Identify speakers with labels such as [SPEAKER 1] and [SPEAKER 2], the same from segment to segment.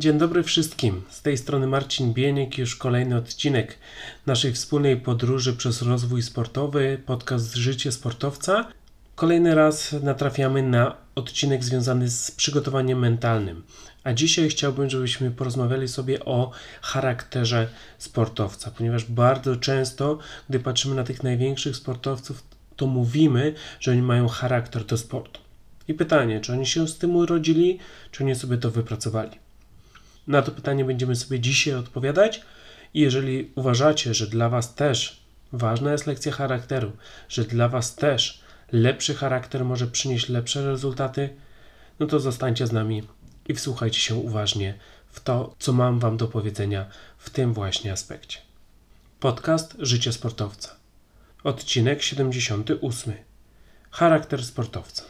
[SPEAKER 1] Dzień dobry wszystkim. Z tej strony Marcin Bieniek, już kolejny odcinek naszej wspólnej podróży przez rozwój sportowy, podcast Życie Sportowca. Kolejny raz natrafiamy na odcinek związany z przygotowaniem mentalnym. A dzisiaj chciałbym, żebyśmy porozmawiali sobie o charakterze sportowca, ponieważ bardzo często, gdy patrzymy na tych największych sportowców, to mówimy, że oni mają charakter do sportu. I pytanie, czy oni się z tym urodzili, czy oni sobie to wypracowali? Na to pytanie będziemy sobie dzisiaj odpowiadać. I jeżeli uważacie, że dla Was też ważna jest lekcja charakteru, że dla Was też lepszy charakter może przynieść lepsze rezultaty, no to zostańcie z nami i wsłuchajcie się uważnie w to, co mam Wam do powiedzenia w tym właśnie aspekcie. Podcast Życie Sportowca. Odcinek 78. Charakter sportowca.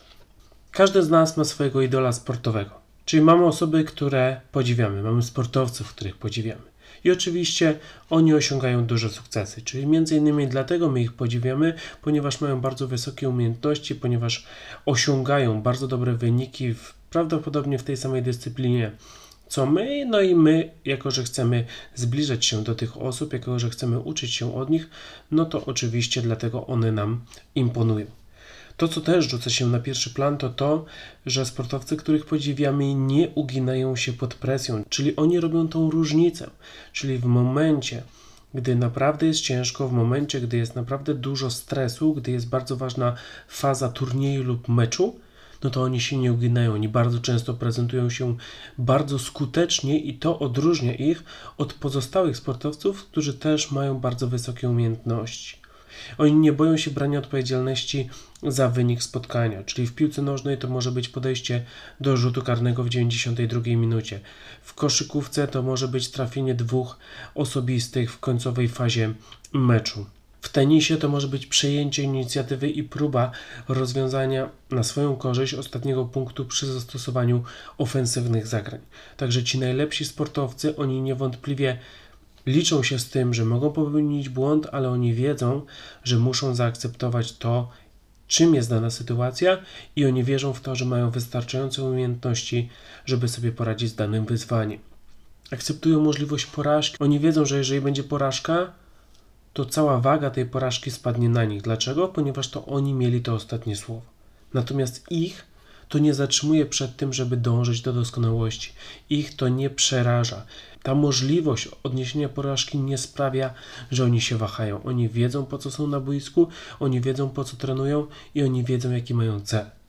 [SPEAKER 1] Każdy z nas ma swojego idola sportowego. Czyli mamy osoby, które podziwiamy, mamy sportowców, których podziwiamy. I oczywiście oni osiągają duże sukcesy, czyli między innymi dlatego my ich podziwiamy, ponieważ mają bardzo wysokie umiejętności, ponieważ osiągają bardzo dobre wyniki w, prawdopodobnie w tej samej dyscyplinie co my, no i my, jako że chcemy zbliżać się do tych osób, jako że chcemy uczyć się od nich, no to oczywiście dlatego one nam imponują. To, co też rzuca się na pierwszy plan, to to, że sportowcy, których podziwiamy, nie uginają się pod presją, czyli oni robią tą różnicę. Czyli w momencie, gdy naprawdę jest ciężko, w momencie, gdy jest naprawdę dużo stresu, gdy jest bardzo ważna faza turnieju lub meczu, no to oni się nie uginają. Oni bardzo często prezentują się bardzo skutecznie i to odróżnia ich od pozostałych sportowców, którzy też mają bardzo wysokie umiejętności. Oni nie boją się brania odpowiedzialności za wynik spotkania, czyli w piłce nożnej to może być podejście do rzutu karnego w 92 minucie. W koszykówce to może być trafienie dwóch osobistych w końcowej fazie meczu. W tenisie to może być przejęcie inicjatywy i próba rozwiązania na swoją korzyść ostatniego punktu przy zastosowaniu ofensywnych zagrań. Także ci najlepsi sportowcy, oni niewątpliwie liczą się z tym, że mogą popełnić błąd, ale oni wiedzą, że muszą zaakceptować to, czym jest dana sytuacja, i oni wierzą w to, że mają wystarczające umiejętności, żeby sobie poradzić z danym wyzwaniem. Akceptują możliwość porażki. Oni wiedzą, że jeżeli będzie porażka, to cała waga tej porażki spadnie na nich. Dlaczego? Ponieważ to oni mieli to ostatnie słowo. Natomiast ich to nie zatrzymuje przed tym, żeby dążyć do doskonałości. Ich to nie przeraża. Ta możliwość odniesienia porażki nie sprawia, że oni się wahają. Oni wiedzą, po co są na boisku, oni wiedzą, po co trenują i oni wiedzą, jaki mają cel.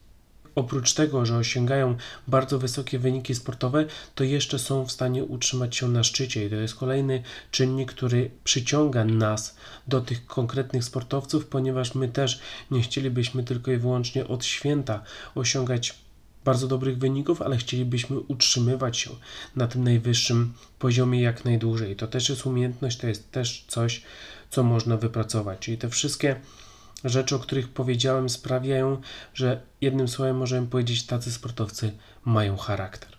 [SPEAKER 1] Oprócz tego, że osiągają bardzo wysokie wyniki sportowe, to jeszcze są w stanie utrzymać się na szczycie, i to jest kolejny czynnik, który przyciąga nas do tych konkretnych sportowców, ponieważ my też nie chcielibyśmy tylko i wyłącznie od święta osiągać bardzo dobrych wyników, ale chcielibyśmy utrzymywać się na tym najwyższym poziomie jak najdłużej. To też jest umiejętność, to jest też coś, co można wypracować. Czyli te wszystkie rzeczy, o których powiedziałem, sprawiają, że jednym słowem możemy powiedzieć, tacy sportowcy mają charakter.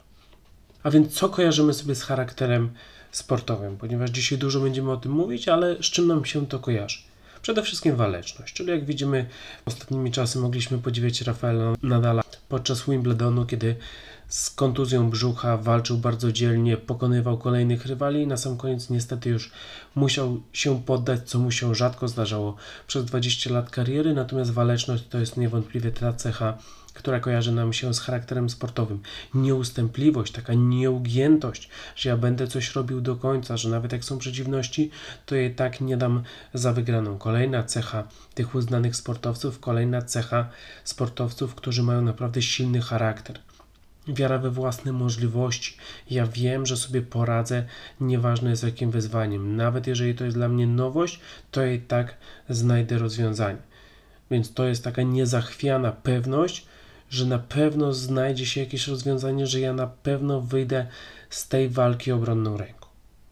[SPEAKER 1] A więc co kojarzymy sobie z charakterem sportowym? Ponieważ dzisiaj dużo będziemy o tym mówić, ale z czym nam się to kojarzy? Przede wszystkim waleczność, czyli jak widzimy, ostatnimi czasy mogliśmy podziwiać Rafaela Nadala podczas Wimbledonu, kiedy z kontuzją brzucha walczył bardzo dzielnie, pokonywał kolejnych rywali i na sam koniec niestety już musiał się poddać, co mu się rzadko zdarzało przez 20 lat kariery, natomiast waleczność to jest niewątpliwie ta cecha, która kojarzy nam się z charakterem sportowym. Nieustępliwość, taka nieugiętość, że ja będę coś robił do końca, że nawet jak są przeciwności, to je tak nie dam za wygraną. Kolejna cecha tych uznanych sportowców, kolejna cecha sportowców, którzy mają naprawdę silny charakter wiara we własne możliwości. Ja wiem, że sobie poradzę, nieważne jest jakim wyzwaniem. Nawet jeżeli to jest dla mnie nowość, to i tak znajdę rozwiązanie. Więc to jest taka niezachwiana pewność, że na pewno znajdzie się jakieś rozwiązanie, że ja na pewno wyjdę z tej walki obronną ręką.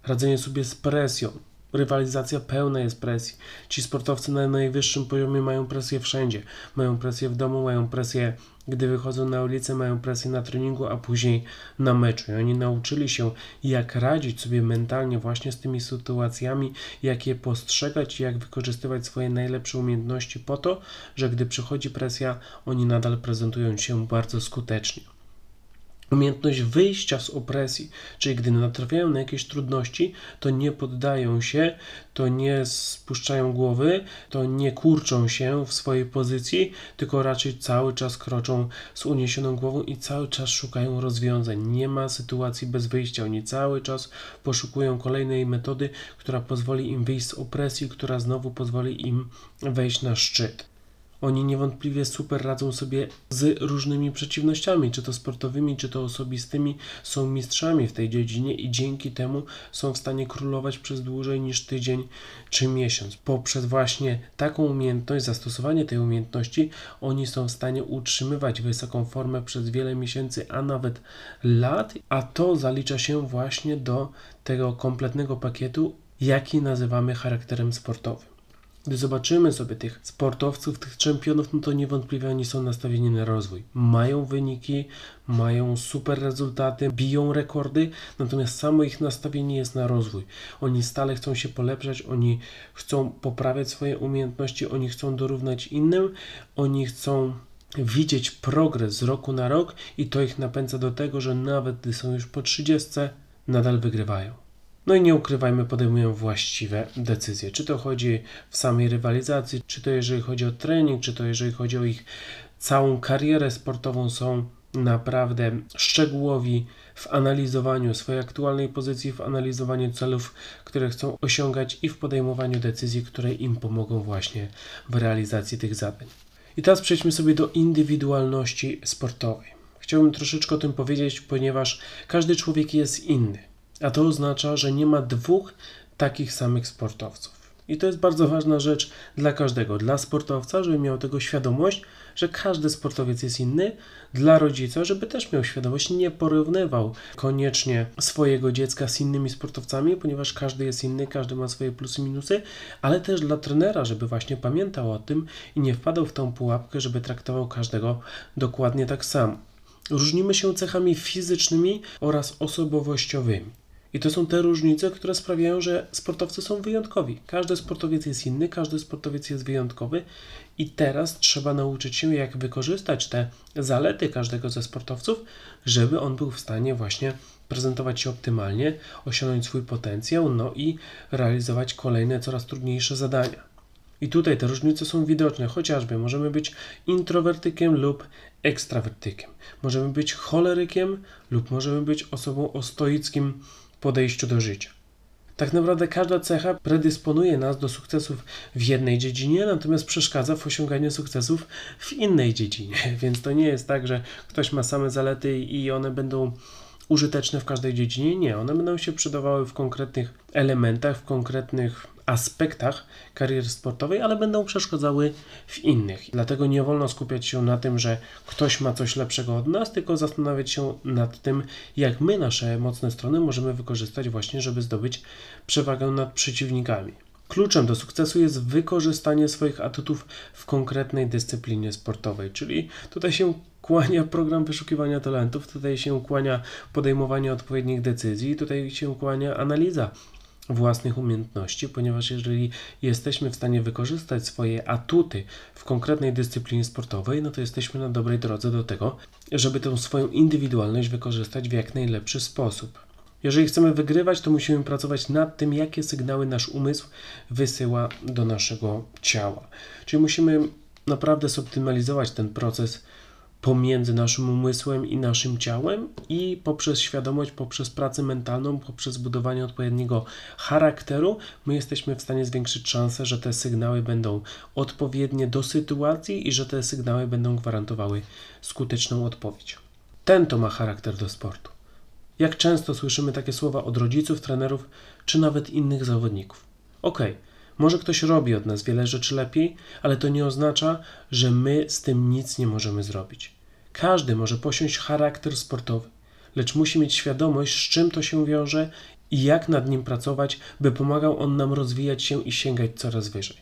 [SPEAKER 1] Radzenie sobie z presją. Rywalizacja pełna jest presji. Ci sportowcy na najwyższym poziomie mają presję wszędzie. Mają presję w domu, mają presję, gdy wychodzą na ulicę, mają presję na treningu, a później na meczu. I oni nauczyli się, jak radzić sobie mentalnie właśnie z tymi sytuacjami, jak je postrzegać i jak wykorzystywać swoje najlepsze umiejętności po to, że gdy przychodzi presja, oni nadal prezentują się bardzo skutecznie. Umiejętność wyjścia z opresji, czyli gdy natrafiają na jakieś trudności, to nie poddają się, to nie spuszczają głowy, to nie kurczą się w swojej pozycji, tylko raczej cały czas kroczą z uniesioną głową i cały czas szukają rozwiązań. Nie ma sytuacji bez wyjścia. Oni cały czas poszukują kolejnej metody, która pozwoli im wyjść z opresji, która znowu pozwoli im wejść na szczyt. Oni niewątpliwie super radzą sobie z różnymi przeciwnościami, czy to sportowymi, czy to osobistymi, są mistrzami w tej dziedzinie i dzięki temu są w stanie królować przez dłużej niż tydzień czy miesiąc. Poprzez właśnie taką umiejętność, zastosowanie tej umiejętności, oni są w stanie utrzymywać wysoką formę przez wiele miesięcy, a nawet lat, a to zalicza się właśnie do tego kompletnego pakietu, jaki nazywamy charakterem sportowym. Gdy zobaczymy sobie tych sportowców, tych czempionów, no to niewątpliwie oni są nastawieni na rozwój. Mają wyniki, mają super rezultaty, biją rekordy, natomiast samo ich nastawienie jest na rozwój. Oni stale chcą się polepszać, oni chcą poprawiać swoje umiejętności, oni chcą dorównać innym, oni chcą widzieć progres z roku na rok i to ich napędza do tego, że nawet gdy są już po 30, nadal wygrywają. No i nie ukrywajmy, podejmują właściwe decyzje. Czy to chodzi w samej rywalizacji, czy to jeżeli chodzi o trening, czy to jeżeli chodzi o ich całą karierę sportową, są naprawdę szczegółowi w analizowaniu swojej aktualnej pozycji, w analizowaniu celów, które chcą osiągać i w podejmowaniu decyzji, które im pomogą właśnie w realizacji tych zadań. I teraz przejdźmy sobie do indywidualności sportowej. Chciałbym troszeczkę o tym powiedzieć, ponieważ każdy człowiek jest inny. A to oznacza, że nie ma dwóch takich samych sportowców. I to jest bardzo ważna rzecz dla każdego. Dla sportowca, żeby miał tego świadomość, że każdy sportowiec jest inny. Dla rodzica, żeby też miał świadomość, nie porównywał koniecznie swojego dziecka z innymi sportowcami, ponieważ każdy jest inny, każdy ma swoje plusy i minusy, ale też dla trenera, żeby właśnie pamiętał o tym i nie wpadał w tą pułapkę, żeby traktował każdego dokładnie tak samo. Różnimy się cechami fizycznymi oraz osobowościowymi. I to są te różnice, które sprawiają, że sportowcy są wyjątkowi. Każdy sportowiec jest inny, każdy sportowiec jest wyjątkowy i teraz trzeba nauczyć się, jak wykorzystać te zalety każdego ze sportowców, żeby on był w stanie właśnie prezentować się optymalnie, osiągnąć swój potencjał, no i realizować kolejne, coraz trudniejsze zadania. I tutaj te różnice są widoczne, chociażby możemy być introwertykiem lub ekstrawertykiem. Możemy być cholerykiem lub możemy być osobą o stoickim podejściu do życia. Tak naprawdę każda cecha predysponuje nas do sukcesów w jednej dziedzinie, natomiast przeszkadza w osiąganiu sukcesów w innej dziedzinie. Więc to nie jest tak, że ktoś ma same zalety i one będą użyteczne w każdej dziedzinie. Nie, one będą się przydawały w konkretnych elementach, w konkretnych aspektach kariery sportowej, ale będą przeszkadzały w innych. Dlatego nie wolno skupiać się na tym, że ktoś ma coś lepszego od nas, tylko zastanawiać się nad tym, jak my nasze mocne strony możemy wykorzystać właśnie, żeby zdobyć przewagę nad przeciwnikami. Kluczem do sukcesu jest wykorzystanie swoich atutów w konkretnej dyscyplinie sportowej, czyli tutaj się kłania program wyszukiwania talentów, tutaj się kłania podejmowanie odpowiednich decyzji, tutaj się kłania analiza własnych umiejętności, ponieważ jeżeli jesteśmy w stanie wykorzystać swoje atuty w konkretnej dyscyplinie sportowej, no to jesteśmy na dobrej drodze do tego, żeby tę swoją indywidualność wykorzystać w jak najlepszy sposób. Jeżeli chcemy wygrywać, to musimy pracować nad tym, jakie sygnały nasz umysł wysyła do naszego ciała. Czyli musimy naprawdę zoptymalizować ten proces pomiędzy naszym umysłem i naszym ciałem i poprzez świadomość, poprzez pracę mentalną, poprzez budowanie odpowiedniego charakteru, my jesteśmy w stanie zwiększyć szansę, że te sygnały będą odpowiednie do sytuacji i że te sygnały będą gwarantowały skuteczną odpowiedź. Ten to ma charakter do sportu. Jak często słyszymy takie słowa od rodziców, trenerów czy nawet innych zawodników. Okej, okay, może ktoś robi od nas wiele rzeczy lepiej, ale to nie oznacza, że my z tym nic nie możemy zrobić. Każdy może posiąść charakter sportowy, lecz musi mieć świadomość, z czym to się wiąże i jak nad nim pracować, by pomagał on nam rozwijać się i sięgać coraz wyżej.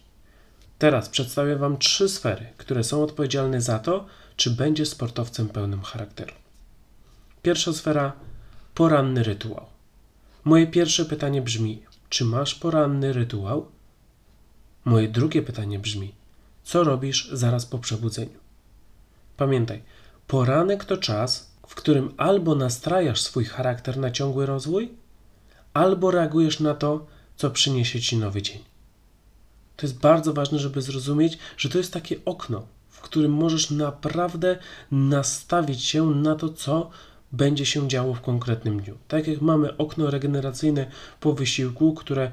[SPEAKER 1] Teraz przedstawię Wam trzy sfery, które są odpowiedzialne za to, czy będzie sportowcem pełnym charakteru. Pierwsza sfera poranny rytuał. Moje pierwsze pytanie brzmi: czy masz poranny rytuał? Moje drugie pytanie brzmi: co robisz zaraz po przebudzeniu? Pamiętaj, poranek to czas, w którym albo nastrajasz swój charakter na ciągły rozwój, albo reagujesz na to, co przyniesie ci nowy dzień. To jest bardzo ważne, żeby zrozumieć, że to jest takie okno, w którym możesz naprawdę nastawić się na to, co będzie się działo w konkretnym dniu. Tak jak mamy okno regeneracyjne po wysiłku, które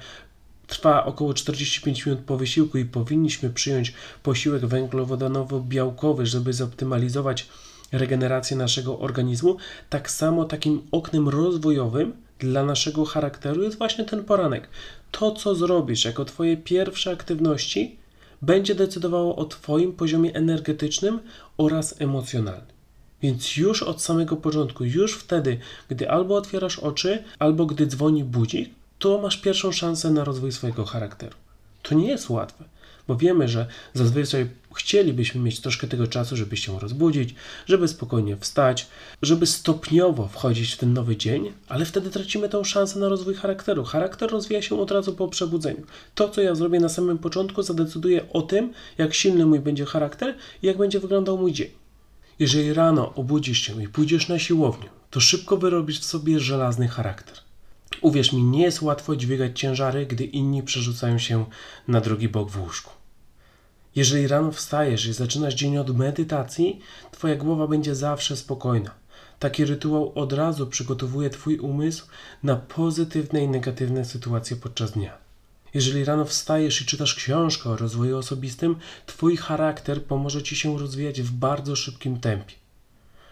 [SPEAKER 1] trwa około 45 minut po wysiłku i powinniśmy przyjąć posiłek węglowodanowo-białkowy, żeby zoptymalizować regenerację naszego organizmu, tak samo takim oknem rozwojowym dla naszego charakteru jest właśnie ten poranek. To, co zrobisz jako Twoje pierwsze aktywności, będzie decydowało o Twoim poziomie energetycznym oraz emocjonalnym. Więc już od samego początku, już wtedy, gdy albo otwierasz oczy, albo gdy dzwoni budzik, to masz pierwszą szansę na rozwój swojego charakteru. To nie jest łatwe, bo wiemy, że zazwyczaj chcielibyśmy mieć troszkę tego czasu, żeby się rozbudzić, żeby spokojnie wstać, żeby stopniowo wchodzić w ten nowy dzień, ale wtedy tracimy tą szansę na rozwój charakteru. Charakter rozwija się od razu po przebudzeniu. To, co ja zrobię na samym początku, zadecyduje o tym, jak silny mój będzie charakter i jak będzie wyglądał mój dzień. Jeżeli rano obudzisz się i pójdziesz na siłownię, to szybko wyrobisz w sobie żelazny charakter. Uwierz mi, nie jest łatwo dźwigać ciężary, gdy inni przerzucają się na drugi bok w łóżku. Jeżeli rano wstajesz i zaczynasz dzień od medytacji, Twoja głowa będzie zawsze spokojna. Taki rytuał od razu przygotowuje Twój umysł na pozytywne i negatywne sytuacje podczas dnia. Jeżeli rano wstajesz i czytasz książkę o rozwoju osobistym, Twój charakter pomoże Ci się rozwijać w bardzo szybkim tempie.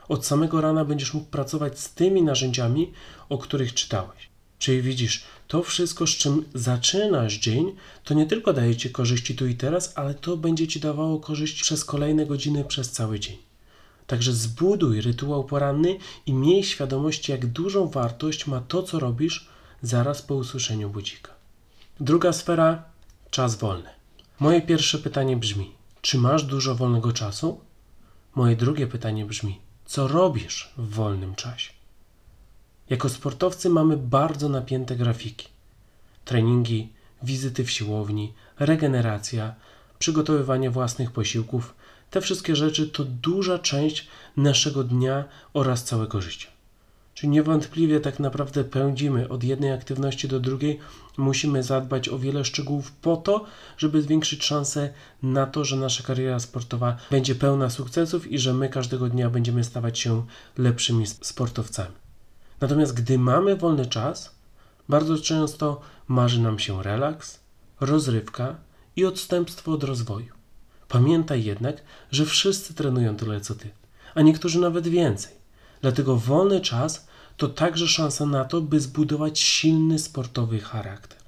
[SPEAKER 1] Od samego rana będziesz mógł pracować z tymi narzędziami, o których czytałeś. Czyli widzisz, to wszystko, z czym zaczynasz dzień, to nie tylko daje Ci korzyści tu i teraz, ale to będzie Ci dawało korzyść przez kolejne godziny, przez cały dzień. Także zbuduj rytuał poranny i miej świadomość, jak dużą wartość ma to, co robisz zaraz po usłyszeniu budzika. Druga sfera czas wolny. Moje pierwsze pytanie brzmi: czy masz dużo wolnego czasu? Moje drugie pytanie brzmi: co robisz w wolnym czasie? Jako sportowcy mamy bardzo napięte grafiki. Treningi, wizyty w siłowni, regeneracja, przygotowywanie własnych posiłków te wszystkie rzeczy to duża część naszego dnia oraz całego życia. Czyli niewątpliwie tak naprawdę pędzimy od jednej aktywności do drugiej. Musimy zadbać o wiele szczegółów po to, żeby zwiększyć szanse na to, że nasza kariera sportowa będzie pełna sukcesów i że my każdego dnia będziemy stawać się lepszymi sportowcami. Natomiast gdy mamy wolny czas, bardzo często marzy nam się relaks, rozrywka i odstępstwo od rozwoju. Pamiętaj jednak, że wszyscy trenują tyle co ty, a niektórzy nawet więcej. Dlatego wolny czas to także szansa na to, by zbudować silny sportowy charakter.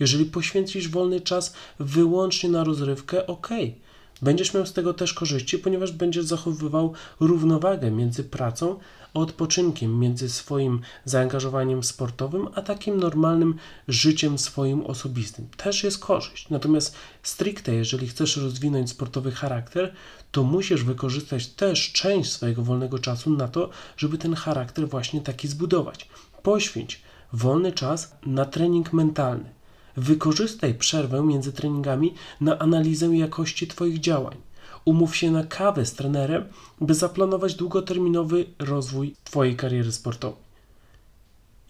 [SPEAKER 1] Jeżeli poświęcisz wolny czas wyłącznie na rozrywkę, ok, będziesz miał z tego też korzyści, ponieważ będziesz zachowywał równowagę między pracą odpoczynkiem między swoim zaangażowaniem sportowym, a takim normalnym życiem swoim osobistym. Też jest korzyść. Natomiast stricte, jeżeli chcesz rozwinąć sportowy charakter, to musisz wykorzystać też część swojego wolnego czasu na to, żeby ten charakter właśnie taki zbudować. Poświęć wolny czas na trening mentalny. Wykorzystaj przerwę między treningami na analizę jakości Twoich działań umów się na kawę z trenerem, by zaplanować długoterminowy rozwój Twojej kariery sportowej.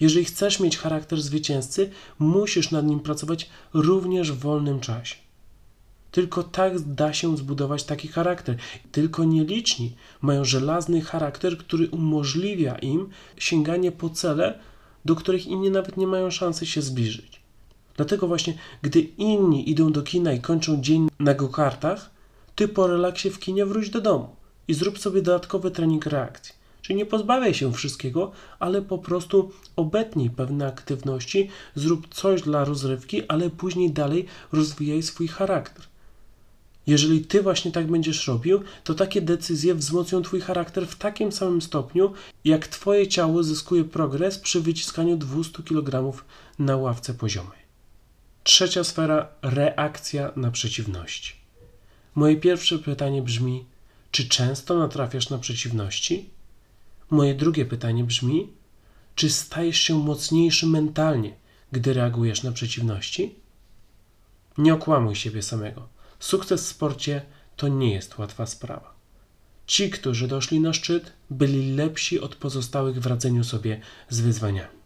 [SPEAKER 1] Jeżeli chcesz mieć charakter zwycięzcy, musisz nad nim pracować również w wolnym czasie. Tylko tak da się zbudować taki charakter. Tylko nieliczni mają żelazny charakter, który umożliwia im sięganie po cele, do których inni nawet nie mają szansy się zbliżyć. Dlatego właśnie, gdy inni idą do kina i kończą dzień na go-kartach, ty po relaksie w kinie wróć do domu i zrób sobie dodatkowy trening reakcji. Czyli nie pozbawiaj się wszystkiego, ale po prostu obetnij pewne aktywności, zrób coś dla rozrywki, ale później dalej rozwijaj swój charakter. Jeżeli ty właśnie tak będziesz robił, to takie decyzje wzmocnią twój charakter w takim samym stopniu, jak twoje ciało zyskuje progres przy wyciskaniu 200 kg na ławce poziomej. Trzecia sfera reakcja na przeciwności. Moje pierwsze pytanie brzmi: czy często natrafiasz na przeciwności? Moje drugie pytanie brzmi: czy stajesz się mocniejszy mentalnie, gdy reagujesz na przeciwności? Nie okłamuj siebie samego. Sukces w sporcie to nie jest łatwa sprawa. Ci, którzy doszli na szczyt, byli lepsi od pozostałych w radzeniu sobie z wyzwaniami.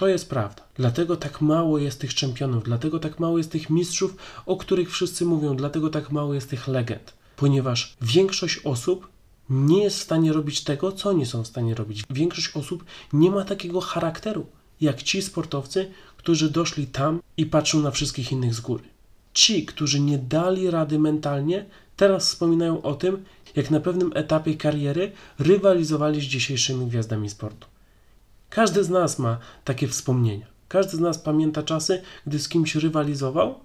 [SPEAKER 1] To jest prawda. Dlatego tak mało jest tych czempionów, dlatego tak mało jest tych mistrzów, o których wszyscy mówią, dlatego tak mało jest tych legend. Ponieważ większość osób nie jest w stanie robić tego, co oni są w stanie robić. Większość osób nie ma takiego charakteru, jak ci sportowcy, którzy doszli tam i patrzą na wszystkich innych z góry. Ci, którzy nie dali rady mentalnie, teraz wspominają o tym, jak na pewnym etapie kariery rywalizowali z dzisiejszymi gwiazdami sportu. Każdy z nas ma takie wspomnienia. Każdy z nas pamięta czasy, gdy z kimś rywalizował,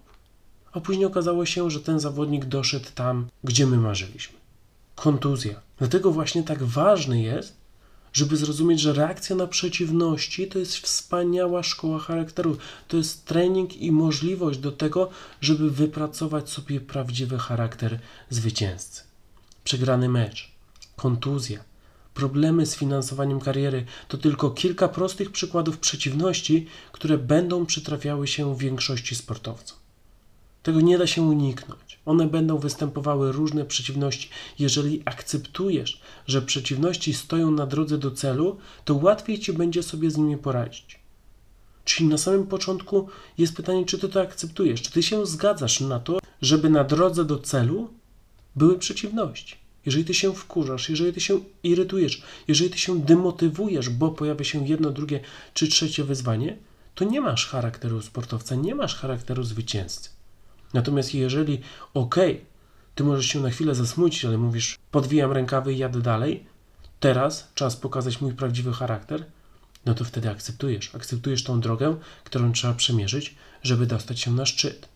[SPEAKER 1] a później okazało się, że ten zawodnik doszedł tam, gdzie my marzyliśmy. Kontuzja. Dlatego właśnie tak ważne jest, żeby zrozumieć, że reakcja na przeciwności to jest wspaniała szkoła charakteru. To jest trening i możliwość do tego, żeby wypracować sobie prawdziwy charakter zwycięzcy. Przegrany mecz, kontuzja, problemy z finansowaniem kariery to tylko kilka prostych przykładów przeciwności, które będą przytrafiały się większości sportowców. Tego nie da się uniknąć. One będą występowały różne przeciwności. Jeżeli akceptujesz, że przeciwności stoją na drodze do celu, to łatwiej ci będzie sobie z nimi poradzić. Czyli na samym początku jest pytanie, czy ty to akceptujesz, czy ty się zgadzasz na to, żeby na drodze do celu były przeciwności. Jeżeli ty się wkurzasz, jeżeli ty się irytujesz, jeżeli ty się demotywujesz, bo pojawia się jedno, drugie czy trzecie wyzwanie, to nie masz charakteru sportowca, nie masz charakteru zwycięzcy. Natomiast jeżeli, okej, okay, ty możesz się na chwilę zasmucić, ale mówisz, podwijam rękawy i jadę dalej, teraz czas pokazać mój prawdziwy charakter, no to wtedy akceptujesz. Akceptujesz tą drogę, którą trzeba przemierzyć, żeby dostać się na szczyt.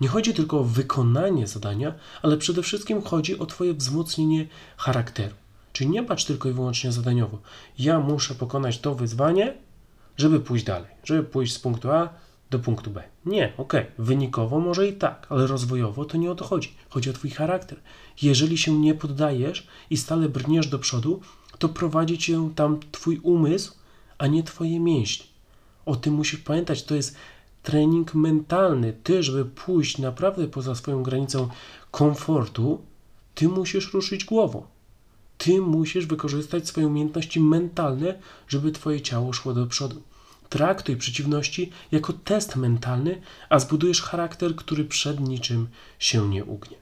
[SPEAKER 1] Nie chodzi tylko o wykonanie zadania, ale przede wszystkim chodzi o Twoje wzmocnienie charakteru. Czyli nie patrz tylko i wyłącznie zadaniowo. Ja muszę pokonać to wyzwanie, żeby pójść dalej, żeby pójść z punktu A do punktu B. Nie, okej, wynikowo może i tak, ale rozwojowo to nie o to chodzi. Chodzi o Twój charakter. Jeżeli się nie poddajesz i stale brniesz do przodu, to prowadzi Cię tam Twój umysł, a nie Twoje mięśnie. O tym musisz pamiętać. To jest trening mentalny. Ty, żeby pójść naprawdę poza swoją granicą komfortu, ty musisz ruszyć głową. Ty musisz wykorzystać swoje umiejętności mentalne, żeby Twoje ciało szło do przodu. Traktuj przeciwności jako test mentalny, a zbudujesz charakter, który przed niczym się nie ugnie.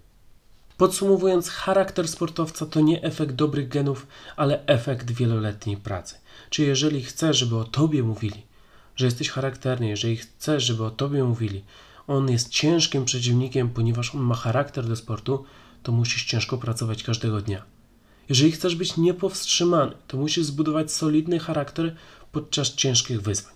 [SPEAKER 1] Podsumowując, charakter sportowca to nie efekt dobrych genów, ale efekt wieloletniej pracy. Czy jeżeli chcesz, żeby o tobie mówili, że jesteś charakterny, jeżeli chcesz, żeby o tobie mówili, on jest ciężkim przeciwnikiem, ponieważ on ma charakter do sportu, to musisz ciężko pracować każdego dnia. Jeżeli chcesz być niepowstrzymany, to musisz zbudować solidny charakter podczas ciężkich wyzwań.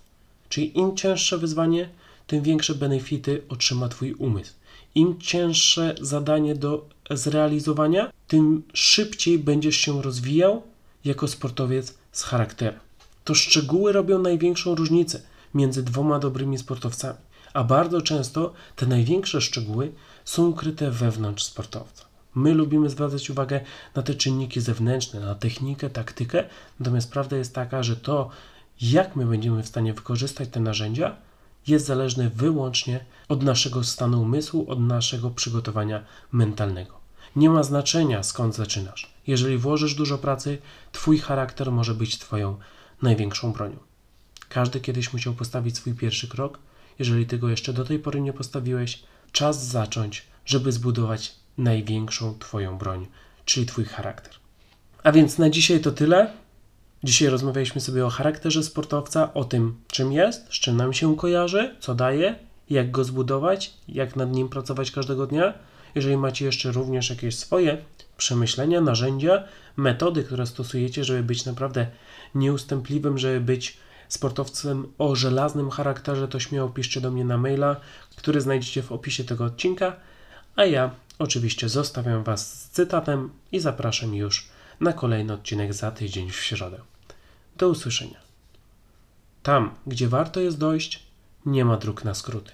[SPEAKER 1] Czyli im cięższe wyzwanie, tym większe benefity otrzyma Twój umysł. Im cięższe zadanie do zrealizowania, tym szybciej będziesz się rozwijał jako sportowiec z charakterem. To szczegóły robią największą różnicę między dwoma dobrymi sportowcami, a bardzo często te największe szczegóły są ukryte wewnątrz sportowca. My lubimy zwracać uwagę na te czynniki zewnętrzne, na technikę, taktykę, natomiast prawda jest taka, że to, jak my będziemy w stanie wykorzystać te narzędzia, jest zależne wyłącznie od naszego stanu umysłu, od naszego przygotowania mentalnego. Nie ma znaczenia skąd zaczynasz. Jeżeli włożysz dużo pracy, Twój charakter może być Twoją największą bronią. Każdy kiedyś musiał postawić swój pierwszy krok. Jeżeli Ty go jeszcze do tej pory nie postawiłeś, czas zacząć, żeby zbudować największą Twoją broń, czyli Twój charakter. A więc na dzisiaj to tyle. Dzisiaj rozmawialiśmy sobie o charakterze sportowca, o tym, czym jest, z czym nam się kojarzy, co daje, jak go zbudować, jak nad nim pracować każdego dnia. Jeżeli macie jeszcze również jakieś swoje przemyślenia, narzędzia, metody, które stosujecie, żeby być naprawdę nieustępliwym, żeby być sportowcem o żelaznym charakterze, to śmiało piszcie do mnie na maila, który znajdziecie w opisie tego odcinka, a ja oczywiście zostawiam Was z cytatem i zapraszam już na kolejny odcinek za tydzień w środę. Do usłyszenia. Tam, gdzie warto jest dojść, nie ma dróg na skróty.